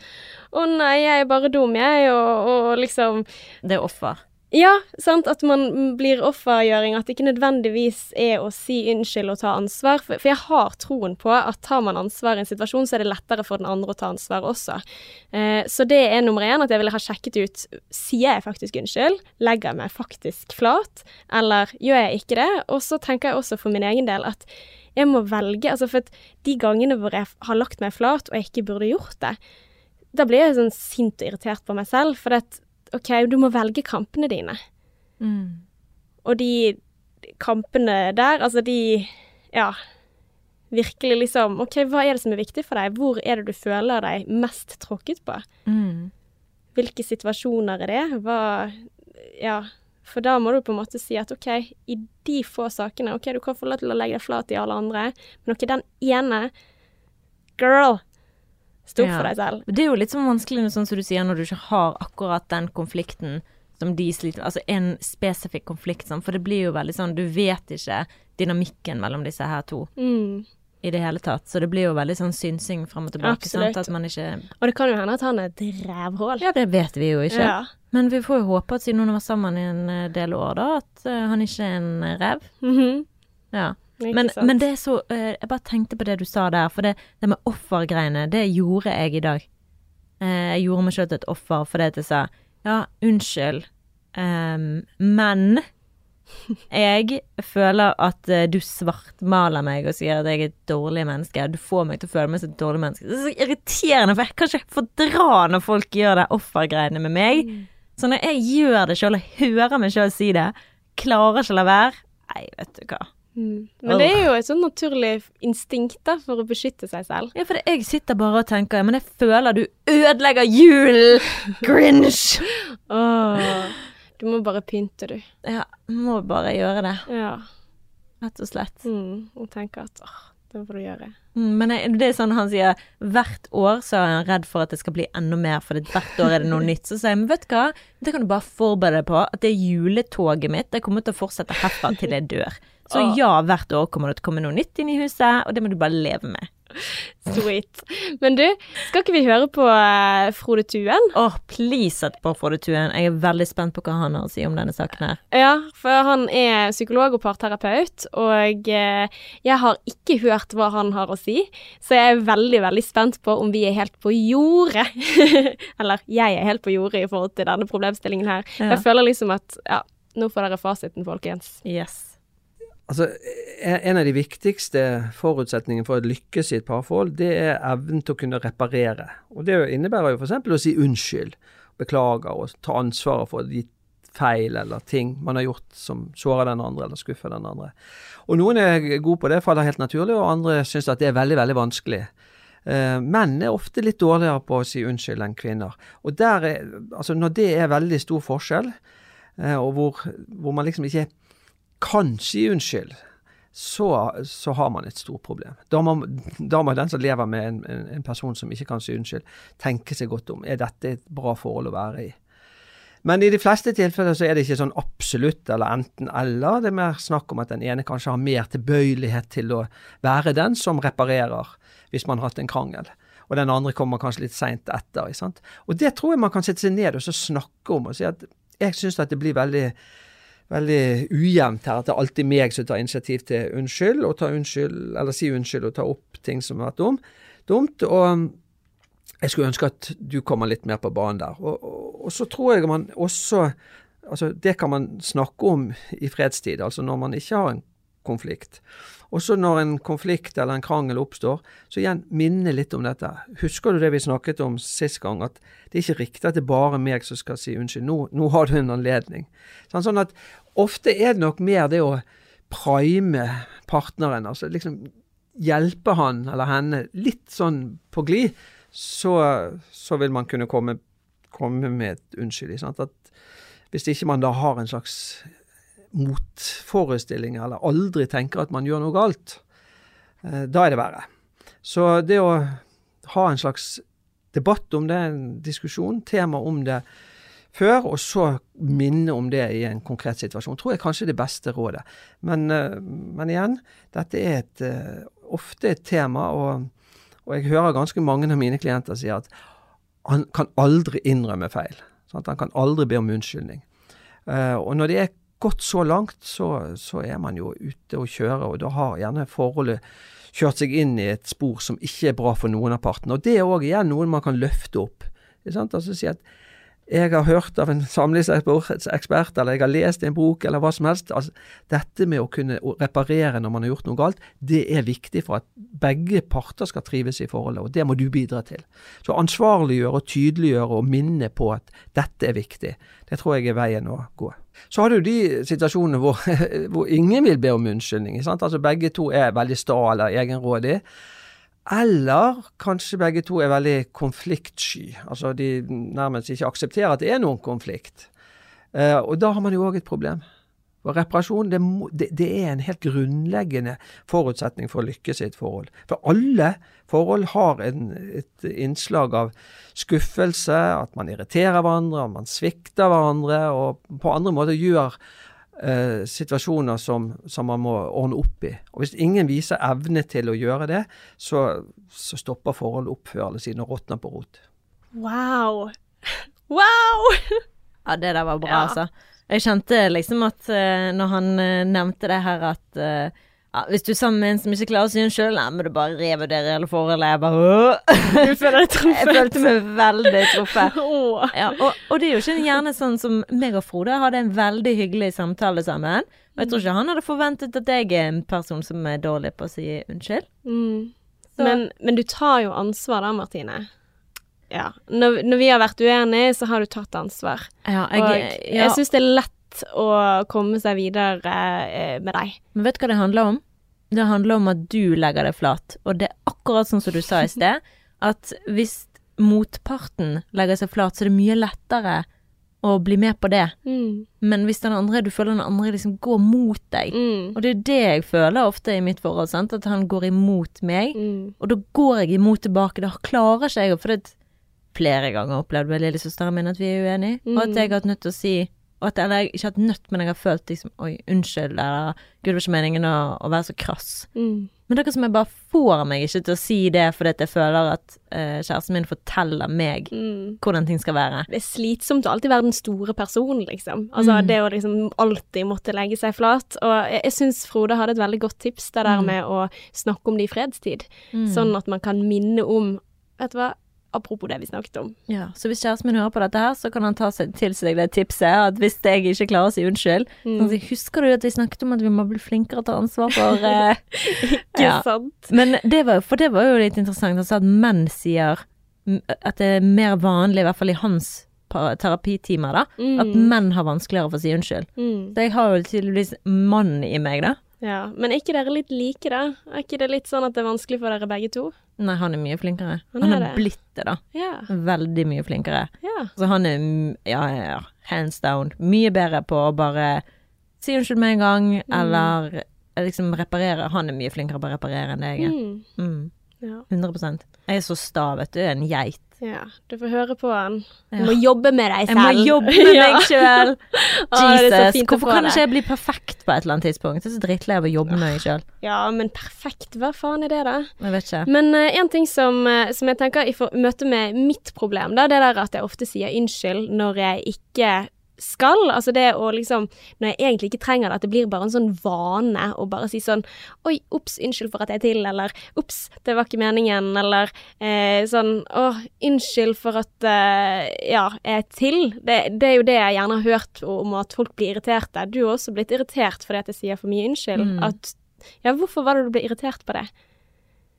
S1: Å nei, jeg er bare dum, jeg, og, og liksom
S2: Det er offer.
S1: Ja, sant, at man blir offergjøring, at det ikke nødvendigvis er å si unnskyld og ta ansvar. For, for jeg har troen på at tar man ansvar i en situasjon, så er det lettere for den andre å ta ansvar også. Eh, så det er nummer én, at jeg ville ha sjekket ut sier jeg faktisk unnskyld, legger jeg meg faktisk flat, eller gjør jeg ikke det? Og så tenker jeg også for min egen del at jeg må velge, altså for at de gangene hvor jeg har lagt meg flat og jeg ikke burde gjort det, da blir jeg sånn sint og irritert på meg selv, for at OK, du må velge kampene dine.
S2: Mm.
S1: Og de kampene der, altså de Ja. Virkelig liksom OK, hva er det som er viktig for deg? Hvor er det du føler deg mest tråkket på?
S2: Mm.
S1: Hvilke situasjoner er det? Hva Ja. For da må du på en måte si at OK, i de få sakene OK, du kan få lov til å legge deg flat i alle andre, men OK, den ene Girl! Stå opp
S2: Ja.
S1: for deg selv.
S2: Det er jo litt sånn vanskelig sånn som du sier, når du ikke har akkurat den konflikten som de sliter med. Altså en spesifikk konflikt, sånn, for det blir jo veldig sånn Du vet ikke dynamikken mellom disse her to
S1: Mm.
S2: i det hele tatt. Så det blir jo veldig sånn synsing fram og tilbake.
S1: Absolutt.
S2: Sant? At man ikke
S1: Og det kan jo hende at han er et rævhål.
S2: Ja, det vet vi jo ikke.
S1: Ja.
S2: Men vi får jo håpe at siden hun har vært sammen i en del år, da, at eh, han ikke er en rev.
S1: -hmm.
S2: Ja. Men, men det er så eh, Jeg bare tenkte på det du sa der, for det, det med offergreiene, det gjorde jeg i dag. Eh, jeg gjorde meg sjøl til et offer fordi jeg sa ja, unnskyld, um, men jeg føler at eh, du svartmaler meg og sier at jeg er et dårlig menneske. Du får meg til å føle meg som et dårlig menneske. Det er så irriterende, for jeg kan ikke fordra når folk gjør det offergreiene med meg. Så når jeg gjør det sjøl og hører meg sjøl si det, klarer ikke å la være. Nei, vet du hva.
S1: Mm. Men det er jo et sånn naturlig instinkt da, for å beskytte seg selv.
S2: Ja, for jeg sitter bare og tenker Men jeg føler du ødelegger julen! Grinch!
S1: oh, du må bare pynte, du.
S2: Ja, må bare gjøre det,
S1: Ja.
S2: rett og slett.
S1: Mm. Og tenke at åh, det får du gjøre.
S2: Mm, Men jeg, det er sånn han sier hvert år så er han redd for at det skal bli enda mer, for hvert år er det noe nytt. Så sier jeg men vet du hva, det kan du bare forberede deg på, at det juletoget mitt det kommer til å fortsette herfra til jeg dør. Så
S1: Åh.
S2: ja, hvert år kommer det til å komme noe nytt inn i huset, og det må du bare leve med.
S1: Sweet. Men du, skal ikke vi høre på uh, Frode Tuen?
S2: Åh, please sett på Frode Tuen. Jeg er veldig spent på hva han har å si om denne saken her.
S1: Ja, for han er psykolog og parterapeut, og uh, jeg har ikke hørt hva han har å si, så jeg er veldig, veldig spent på om vi er helt på jordet. Eller jeg er helt på jordet i forhold til denne problemstillingen her.
S2: Ja.
S1: Jeg føler liksom at ja, nå får dere fasiten, folkens.
S2: Yes.
S4: Altså, en av de viktigste forutsetningene for å lykkes i et parforhold, det er evnen til å kunne reparere. Og det innebærer jo f.eks. å si unnskyld, beklager og ta ansvaret for, de, feil eller ting man har gjort som sårer den andre eller skuffer den andre. Og noen er gode på det, faller helt naturlig, og andre syns at det er veldig, veldig vanskelig. Uh, menn er ofte litt dårligere på å si unnskyld enn kvinner. Og der er, altså når det er veldig stor forskjell, uh, og hvor, hvor, man liksom ikke kan si unnskyld, så, så har man et stort problem. Da må, da må den som lever med en, en, person som ikke kan si unnskyld, tenke seg godt om. Er dette et bra forhold å være i? Men i de fleste tilfeller så er det ikke sånn absolutt eller enten-eller. Det er mer snakk om at den ene kanskje har mer tilbøyelighet til å være den som reparerer hvis man har hatt en krangel. Og den andre kommer kanskje litt seint etter. Sant? Og det tror jeg man kan sette seg ned og snakke om og si at jeg syns at det blir veldig veldig ujevnt her. At det er alltid meg som tar initiativ til unnskyld, og tar unnskyld, eller si unnskyld og ta opp ting som har vært dum, dumt. Og jeg skulle ønske at du kommer litt mer på banen der. Og, og, og, så tror jeg man også altså Det kan man snakke om i fredstid, altså når man ikke har en konflikt. Og så når en konflikt eller en krangel oppstår, så igjen minne litt om dette. Husker du det vi snakket om sist gang, at det er ikke riktig at det er bare meg som skal si unnskyld. Nå, nå har du en anledning. Sånn, sånn at ofte er det nok mer det å prime partneren, altså liksom hjelpe han eller henne litt sånn på glid så, så vil man kunne komme, komme med et unnskyld. Sant? At hvis ikke man da har en slags motforestilling, eller aldri tenker at man gjør noe galt, eh, da er det verre. Så det å ha en slags debatt om det, en diskusjon, tema om det før, og så minne om det i en konkret situasjon, tror jeg kanskje er det beste rådet. Men, eh, men igjen, dette er et, eh, ofte et tema. og og jeg hører ganske mange av mine klienter si at han kan aldri innrømme feil. Sant? Han kan aldri be om unnskyldning. Og når det er gått så langt, så, så, er man jo ute og kjører, og da har gjerne forholdet kjørt seg inn i et spor som ikke er bra for noen av partene. Og det er òg igjen noe man kan løfte opp. Altså si at jeg har hørt av en samlivsekspert, eller jeg har lest en bok, eller hva som helst. Altså, dette med å kunne reparere når man har gjort noe galt, det er viktig for at begge parter skal trives i forholdet, og det må du bidra til. Så ansvarliggjøre og tydeliggjøre og minne på at dette er viktig, det tror jeg er veien å gå. Så har du de situasjonene hvor, hvor ingen vil be om unnskyldning. Altså Begge to er veldig sta eller egenrådige. Eller kanskje begge to er veldig konfliktsky. Altså de nærmest ikke aksepterer at det er noen konflikt. Eh, og da har man jo òg et problem. For reparasjon det, det, er en helt grunnleggende forutsetning for å lykkes i et forhold. For alle forhold har en, et innslag av skuffelse, at man irriterer hverandre, at man svikter hverandre, og på andre måter gjør eh, situasjoner som, som, man må ordne opp i. Og Hvis ingen viser evne til å gjøre det, så, så stopper forholdet opp før eller siden og råtner på rot.
S1: Wow! Wow!
S2: ja, det der var bra, ja. altså. Jeg kjente liksom at uh, når han uh, nevnte det her at uh, ja, hvis du er sammen med en som ikke klarer å si unnskyld, sjøl, må du bare revurdere hele forholdet. Jeg bare
S1: Du føler deg truffet?
S2: Jeg følte meg veldig truffet. Ja, og, og, det er jo ikke gjerne sånn som meg og Frode hadde en veldig hyggelig samtale sammen. Og jeg tror ikke han hadde forventet at jeg er en person som er dårlig på å si unnskyld.
S1: Mm. Men, men, du tar jo ansvar da, Martine. Ja. Når, når, vi har vært uenige, så har du tatt ansvar.
S2: Ja, jeg,
S1: og jeg, jeg syns det er lett å komme seg videre eh, med deg.
S2: Men vet du hva det handler om? Det handler om at du legger deg flat. Og det er akkurat sånn som du sa i sted, at hvis motparten legger seg flat, så er det mye lettere å bli med på det.
S1: Mm.
S2: Men hvis den andre, du føler den andre liksom går mot deg,
S1: mm.
S2: og det er det jeg føler ofte i mitt forhold, sant? at han går imot meg,
S1: mm.
S2: og da går jeg imot tilbake. Da klarer ikke jeg å For det flere ganger opplevd med lillesøsteren min at vi er uenige, og at jeg har hatt nødt til å si og at, eller ikke har hatt nødt, men jeg har følt liksom Oi, unnskyld, eller Gud, det var ikke meningen å, å være så krass.
S1: Mm.
S2: Men det er som jeg bare får meg ikke til å si det fordi jeg føler at uh, kjæresten min forteller meg
S1: mm.
S2: hvordan ting skal være.
S1: Det er slitsomt å alltid være den store personen, liksom. Altså mm. det å liksom alltid måtte legge seg flat. Og jeg, jeg syns Frode hadde et veldig godt tips, det der mm. med å snakke om det i fredstid.
S2: Mm.
S1: Sånn at man kan minne om Vet du hva, apropos det vi snakket om.
S2: Ja, Så hvis kjæresten min hører på dette her, så kan han ta seg til seg det tipset at hvis jeg ikke klarer å si unnskyld mm. sånn, Husker du at vi snakket om at vi må bli flinkere til å ta ansvar for eh...
S1: Ikke ja. sant.
S2: Men det var, for det var jo litt interessant. Han sa at menn sier at det er mer vanlig, i hvert fall i hans terapitimer, da,
S1: Mm.
S2: at menn har vanskeligere for å si unnskyld.
S1: Mm.
S2: Så jeg har jo tydeligvis mann i meg, da.
S1: Ja. Men er ikke dere litt like, da? Er ikke det litt sånn at det er vanskelig for dere begge to?
S2: Nei, han er mye flinkere.
S1: Han
S2: Han
S1: er
S2: er blitt det, da.
S1: Ja.
S2: Veldig mye flinkere.
S1: Ja.
S2: Så han er, ja, ja, ja, hands down, mye bedre på å bare si unnskyld med en gang,
S1: Mm.
S2: eller liksom reparere. Han er mye flinkere på å reparere enn det jeg er.
S1: Mm.
S2: Mm,
S1: ja.
S2: 100 Jeg er så sta, vet du. En geit.
S1: Ja. Du får høre på han. Du
S2: Ja.
S1: må jobbe med deg selv.
S2: Jeg må jobbe med
S1: Ja.
S2: meg sjøl! Jesus. Hvorfor kan ikke jeg bli perfekt på et eller annet tidspunkt? Jeg er så drittlei av å jobbe med meg sjøl.
S1: Ja, men perfekt. Hva faen er det, da?
S2: Jeg vet ikke.
S1: Men uh, en ting som, uh, som jeg tenker i møte med mitt problem, da, det er at jeg ofte sier unnskyld når jeg ikke skal. Altså det å liksom Når jeg egentlig ikke trenger det, at det blir bare en sånn vane å bare si sånn Oi, ops, unnskyld for at jeg er til, eller ops, det var ikke meningen, eller eh, sånn Å, unnskyld for at eh, ja, jeg er til. Det, det er jo det jeg gjerne har hørt om at folk blir irriterte. Du har også blitt irritert fordi at jeg sier for mye unnskyld.
S2: Mm.
S1: At Ja, hvorfor var det du ble irritert på det?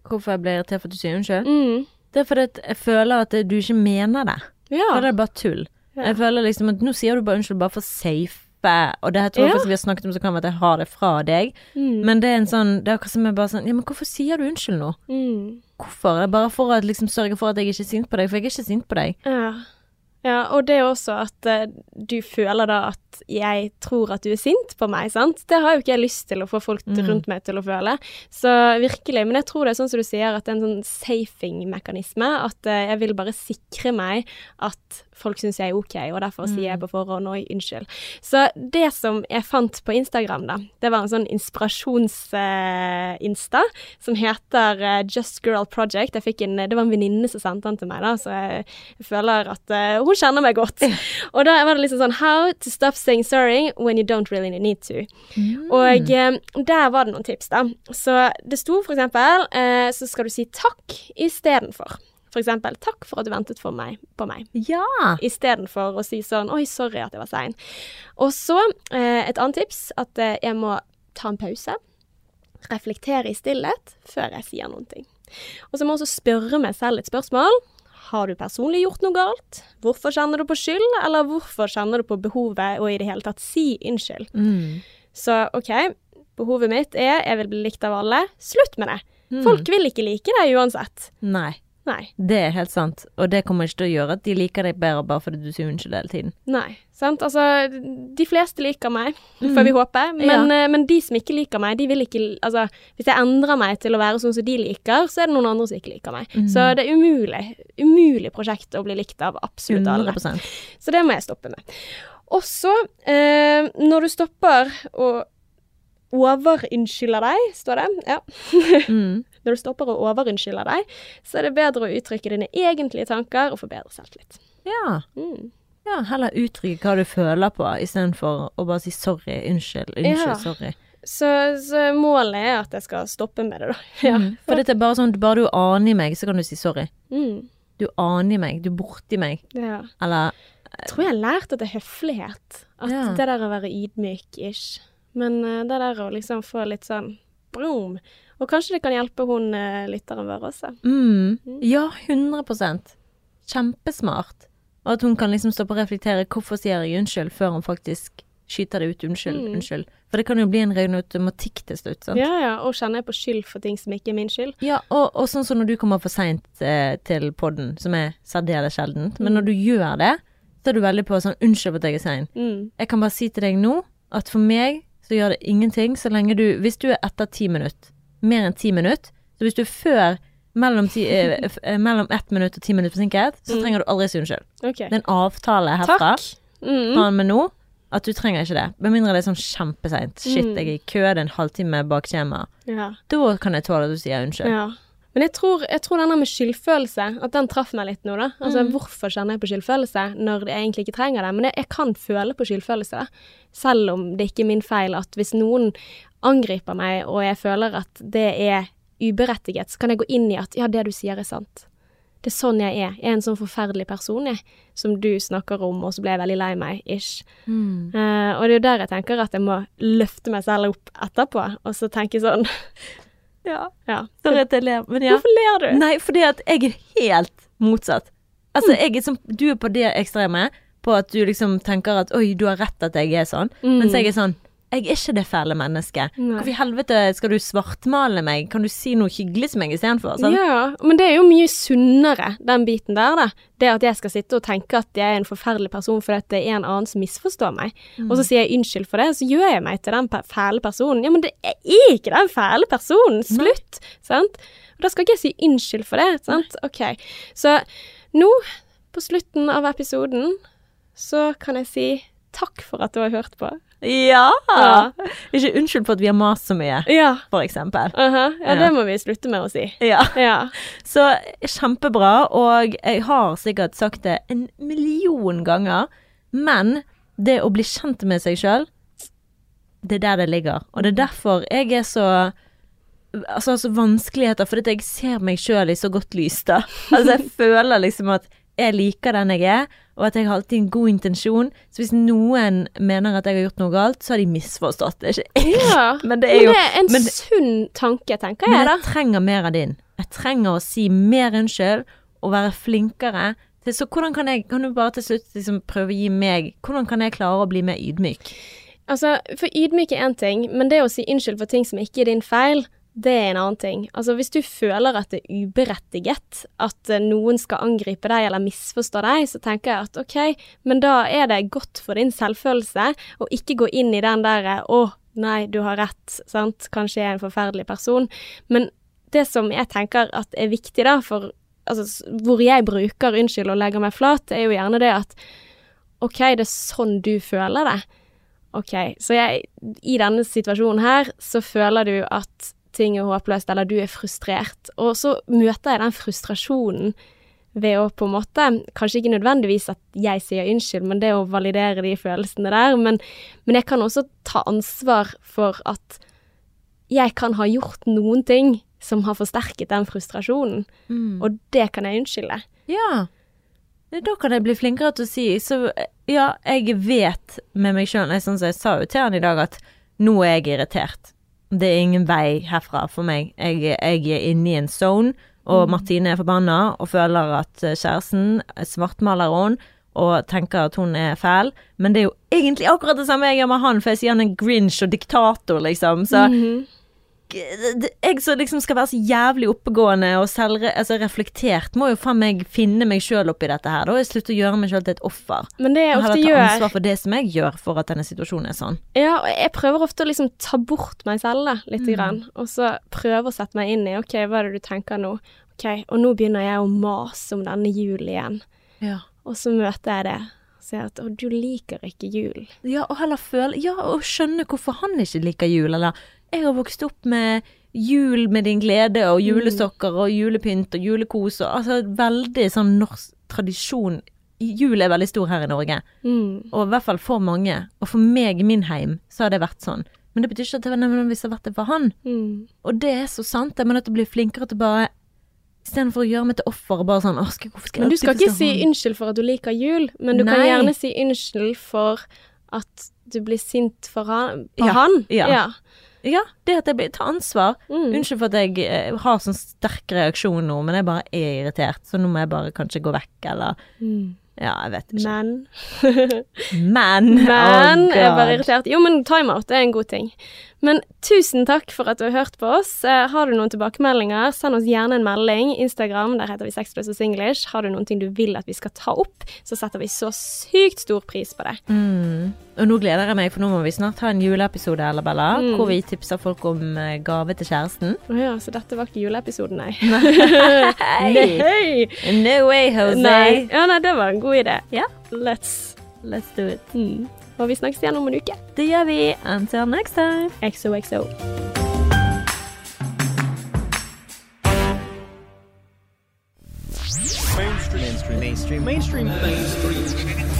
S2: Hvorfor jeg ble irritert for at du sier unnskyld?
S1: Mm.
S2: Det er fordi jeg føler at du ikke mener det.
S1: Ja.
S2: Da er det bare tull.
S1: Ja.
S2: Jeg føler liksom at nå sier du bare unnskyld bare for safe. Og det her tror jeg
S1: Ja.
S2: faktisk vi har snakket om, så kan det være at jeg har det fra deg.
S1: Mm.
S2: Men det er en sånn Det er akkurat som jeg bare sånn Ja, men hvorfor sier du unnskyld nå?
S1: Mm.
S2: Hvorfor? Det er bare for å liksom sørge for at jeg ikke er sint på deg, for jeg er ikke sint på deg.
S1: Ja. ja, og det er også at uh, du føler da at jeg tror at du er sint på meg, sant. Det har jo ikke jeg lyst til å få folk
S2: Mm.
S1: rundt meg til å føle. Så virkelig, men jeg tror det er sånn som du sier, at det er en sånn safing-mekanisme. At uh, jeg vil bare sikre meg at folk syns jeg er ok, og derfor sier jeg på forhånd oi, unnskyld. Så det som jeg fant på Instagram, da, det var en sånn inspirasjons-insta som heter uh, Just Girl Project. Jeg fikk en, det var en venninne som sendte den til meg, da, så jeg, jeg føler at uh, hun kjenner meg godt. Og da var det liksom sånn How to stop saying sorry when you don't really need to. Og eh, der var det noen tips, da. Så det sto for eksempel Så skal du si takk istedenfor. Eksempel takk for at du ventet for meg, på meg.
S2: Ja!
S1: Istedenfor å si sånn oi, sorry at jeg var sein. Og så eh, et annet tips at eh, jeg må ta en pause. Reflektere i stillhet før jeg sier noen ting. Og så må jeg også spørre meg selv et spørsmål. Har du personlig gjort noe galt? Hvorfor kjenner du på skyld, eller hvorfor kjenner du på behovet og i det hele tatt si unnskyld?
S2: Mm.
S1: Så OK, behovet mitt er jeg vil bli likt av alle. Slutt med det.
S2: Mm.
S1: Folk vil ikke like deg uansett.
S2: Nei.
S1: Nei.
S2: Det er helt sant, og det kommer ikke til å gjøre at de liker deg bedre bare fordi du sier unnskyld hele tiden.
S1: Nei, sant. Altså, de fleste liker meg, får vi håpe. Men, ja. men de som ikke liker meg, de vil ikke Altså, hvis jeg endrer meg til å være sånn som de liker, så er det noen andre som ikke liker meg. Så det er umulig. Umulig prosjekt å bli likt av absolutt alle.
S2: 100
S1: Så det må jeg stoppe med. Og så, eh, når du stopper og overunnskylder deg, står det. Ja.
S2: mm.
S1: Når du stopper og overunnskylder deg, så er det bedre å uttrykke dine egentlige tanker og få bedre selvtillit.
S2: Ja.
S1: Mm.
S2: ja. Heller uttrykke hva du føler på, istedenfor å bare si sorry, unnskyld, unnskyld,
S1: Ja.
S2: sorry.
S1: Så, så målet er at jeg skal stoppe med det, da. Ja.
S2: Mm. For dette er bare sånn, bare du aner meg, så kan du si sorry.
S1: Mm.
S2: Du aner meg, du er borti meg.
S1: ja.
S2: Eller
S1: Jeg tror jeg har lært at det er høflighet. At
S2: Ja.
S1: det der å være ydmyk-ish. Men eh, det der å liksom få litt sånn boom. Og kanskje det kan hjelpe hun uh, lytteren vår også.
S2: mm. Ja, 100% Kjempesmart. Og at hun kan liksom stoppe og reflektere hvorfor sier jeg unnskyld, før hun faktisk skyter det ut unnskyld,
S1: Mm.
S2: unnskyld. For det kan jo bli en ren automatikk til slutt. sant?
S1: Ja, ja. Og kjenner jeg på skyld for ting som ikke er min skyld.
S2: Ja, og, og sånn som når du kommer for seint eh, til podden, som er særdeles sjeldent. Men når du gjør det, så er du veldig på sånn unnskyld for at jeg er sein.
S1: Mm.
S2: Jeg kan bare si til deg nå at for meg så gjør det ingenting så lenge du Hvis du er etter ti minutter, mer enn ti minutter, så hvis du er før mellom, ti, eh, f- eh, mellom ett minutt og ti minutter forsinket, så
S1: Mm.
S2: trenger du aldri si unnskyld.
S1: OK.
S2: Det er en avtale herfra
S1: Takk. Mm.
S2: og med nå at du trenger ikke det. Med mindre det er sånn kjempeseint. Shit,
S1: Mm.
S2: jeg er i kø, det er en halvtime bak skjema.
S1: Ja.
S2: Da kan jeg tåle at du sier unnskyld.
S1: ja. Men jeg tror, jeg tror denne med skyldfølelse, at den traff meg litt nå, da. Altså,
S2: Mm.
S1: hvorfor kjenner jeg på skyldfølelse når jeg egentlig ikke trenger det? Men jeg, jeg kan føle på skyldfølelse, da. Selv om det ikke er min feil at hvis noen angriper meg, og jeg føler at det er uberettiget, så kan jeg gå inn i at ja, det du sier er sant. Det er sånn jeg er. Jeg er en sånn forferdelig person, jeg, som du snakker om, og så ble jeg veldig lei meg, ish.
S2: Mm.
S1: Uh, og det er jo der jeg tenker at jeg må løfte meg selv opp etterpå, og så tenke sånn
S2: Ja.
S1: Ja.
S2: Sorry at jeg ler, men ja.
S1: Hvorfor ler du?
S2: Nei, fordi at jeg er helt motsatt. Altså, jeg er som, du er på det ekstreme, på at du liksom tenker at oi, du har rett at jeg er sånn.
S1: Mm.
S2: Mens jeg er sånn jeg er ikke det fæle mennesket.
S1: Nei.
S2: Hvorfor i helvete skal du svartmale meg? Kan du si noe hyggelig til meg istedenfor? Sånn?
S1: Ja, men det er jo mye sunnere, den biten der, da. Det at jeg skal sitte og tenke at jeg er en forferdelig person fordi det er en annen som misforstår meg, og så sier jeg unnskyld for det, så gjør jeg meg til den fæle personen. Ja, men det er ikke den fæle personen! Slutt! Sant? Og da skal ikke jeg si unnskyld for det, sant? OK. Så nå, på slutten av episoden, så kan jeg si takk for at du har hørt på.
S2: Ja!
S1: Ja.
S2: Ikke unnskyld for at vi har mast så mye,
S1: Ja.
S2: for eksempel.
S1: aha. ja,
S2: Ja.
S1: det må vi slutte med å si.
S2: Ja.
S1: Ja.
S2: Så kjempebra, og jeg har sikkert sagt det en million ganger, men det å bli kjent med seg sjøl, det er der det ligger. Og det er derfor jeg er så Altså, altså vanskeligheter, fordi jeg ser meg sjøl i så godt lys, da. Altså, jeg føler liksom at jeg liker den jeg er, og at jeg har alltid en god intensjon. Så hvis noen mener at jeg har gjort noe galt, så har de misforstått. Det er ikke
S1: ja.
S2: Men det er jo
S1: Men det er en
S2: men-
S1: sunn tanke, tenker
S2: Men
S1: jeg, da.
S2: jeg trenger mer av din. Jeg trenger å si mer unnskyld og være flinkere. Til, så hvordan kan jeg Kan du bare til slutt liksom prøve å gi meg Hvordan kan jeg klare å bli mer ydmyk?
S1: Altså, for ydmyk er én ting, men det å si unnskyld for ting som ikke er din feil, det er en annen ting. Altså, hvis du føler at det er uberettiget at eh, noen skal angripe deg eller misforstå deg, så tenker jeg at OK, men da er det godt for din selvfølelse å ikke gå inn i den derre å, nei, du har rett, sant, kanskje jeg er en forferdelig person. Men det som jeg tenker at er viktig, da, for altså, hvor jeg bruker unnskyld og legger meg flat, er jo gjerne det at OK, det er sånn du føler det. OK, så jeg, i denne situasjonen her, så føler du at ting er håpløst, eller du er frustrert, og så møter jeg den frustrasjonen ved å på en måte, kanskje ikke nødvendigvis at jeg sier unnskyld, men det å validere de følelsene der, men, men jeg kan også ta ansvar for at jeg kan ha gjort noen ting som har forsterket den frustrasjonen, og det kan jeg unnskylde.
S2: Ja. Da kan jeg bli flinkere til å si Så ja, jeg vet med meg sjøl Sånn som jeg sa jo til han i dag, at nå er jeg irritert. Det er ingen vei herfra for meg. Jeg, jeg er inne i en zone, og Martine er forbanna og føler at kjæresten svartmaler henne. Og tenker at hun er fæl, men det er jo egentlig akkurat det samme jeg gjør med han, for jeg sier han er grinch og diktator, liksom. Så det- jeg som liksom skal være så jævlig oppegående og selvre, altså reflektert, må jo faen meg finne meg sjøl oppi dette her. Da og slutter å gjøre meg sjøl til et offer.
S1: Men det jeg
S2: heller
S1: ofte
S2: ta
S1: gjør
S2: ansvar for det som jeg gjør for at denne situasjonen er sånn.
S1: Ja, og jeg prøver ofte å liksom ta bort meg selv da, mm. grann, og så prøve å sette meg inn i, ok, hva er det du tenker nå? Ok, og nå begynner jeg å mase om denne julen igjen,
S2: Ja.
S1: og så møter jeg det, sier at, å, du liker ikke jul.
S2: ja, og heller føle Ja, og skjønne hvorfor han ikke liker jul, eller jeg har vokst opp med jul med din glede, og julesokker og julepynt og julekos og altså veldig sånn norsk tradisjon. Jul er veldig stor her i Norge.
S1: Mm.
S2: Og i hvert fall for mange. Og for meg i min heim så har det vært sånn. Men det betyr ikke at det nødvendigvis har vært det for han.
S1: Mm.
S2: Og det er så sant. Jeg må nødt til å bli flinkere til bare Istedenfor å gjøre meg til offer og bare sånn skal, hvorfor skal
S1: Men du skal ikke si
S2: han?»
S1: unnskyld for at du liker jul, men du kan gjerne si unnskyld for at du blir sint for han. På
S2: Ja,
S1: han.
S2: ja.
S1: ja.
S2: Ja, det at jeg blir Ta ansvar.
S1: Mm.
S2: Unnskyld for at jeg eh, har sånn sterk reaksjon nå, men jeg bare er irritert, så nå må jeg bare kanskje gå vekk, eller
S1: Mm.
S2: Ja, jeg vet ikke.
S1: Men
S2: Men
S1: Men
S2: oh
S1: jeg er bare irritert. Jo, men timeout er en god ting. Men tusen takk for at du har hørt på oss. Eh, Har du noen tilbakemeldinger, send oss gjerne en melding. Instagram, der heter vi Sexless og Singlish. Har du noen ting du vil at vi skal ta opp, så setter vi så sykt stor pris på det.
S2: Mm. Og nå gleder jeg meg, for nå må vi snart ha en juleepisode, Ella Bella,
S1: Mm.
S2: hvor vi tipser folk om eh, gave til kjæresten.
S1: Å ja, så dette var ikke juleepisoden,
S2: nei.
S1: Nei.
S2: No way, Jose.
S1: nei. Ja, nei, det var en god idé.
S2: Ja.
S1: Let's.
S2: Let's do it.
S1: Mm. Og vi snakkes igjen om en uke.
S2: Det gjør vi. Until next time.
S1: XOXO.
S5: Mainstream. Mainstream. Mainstream. Mainstream. Mainstream.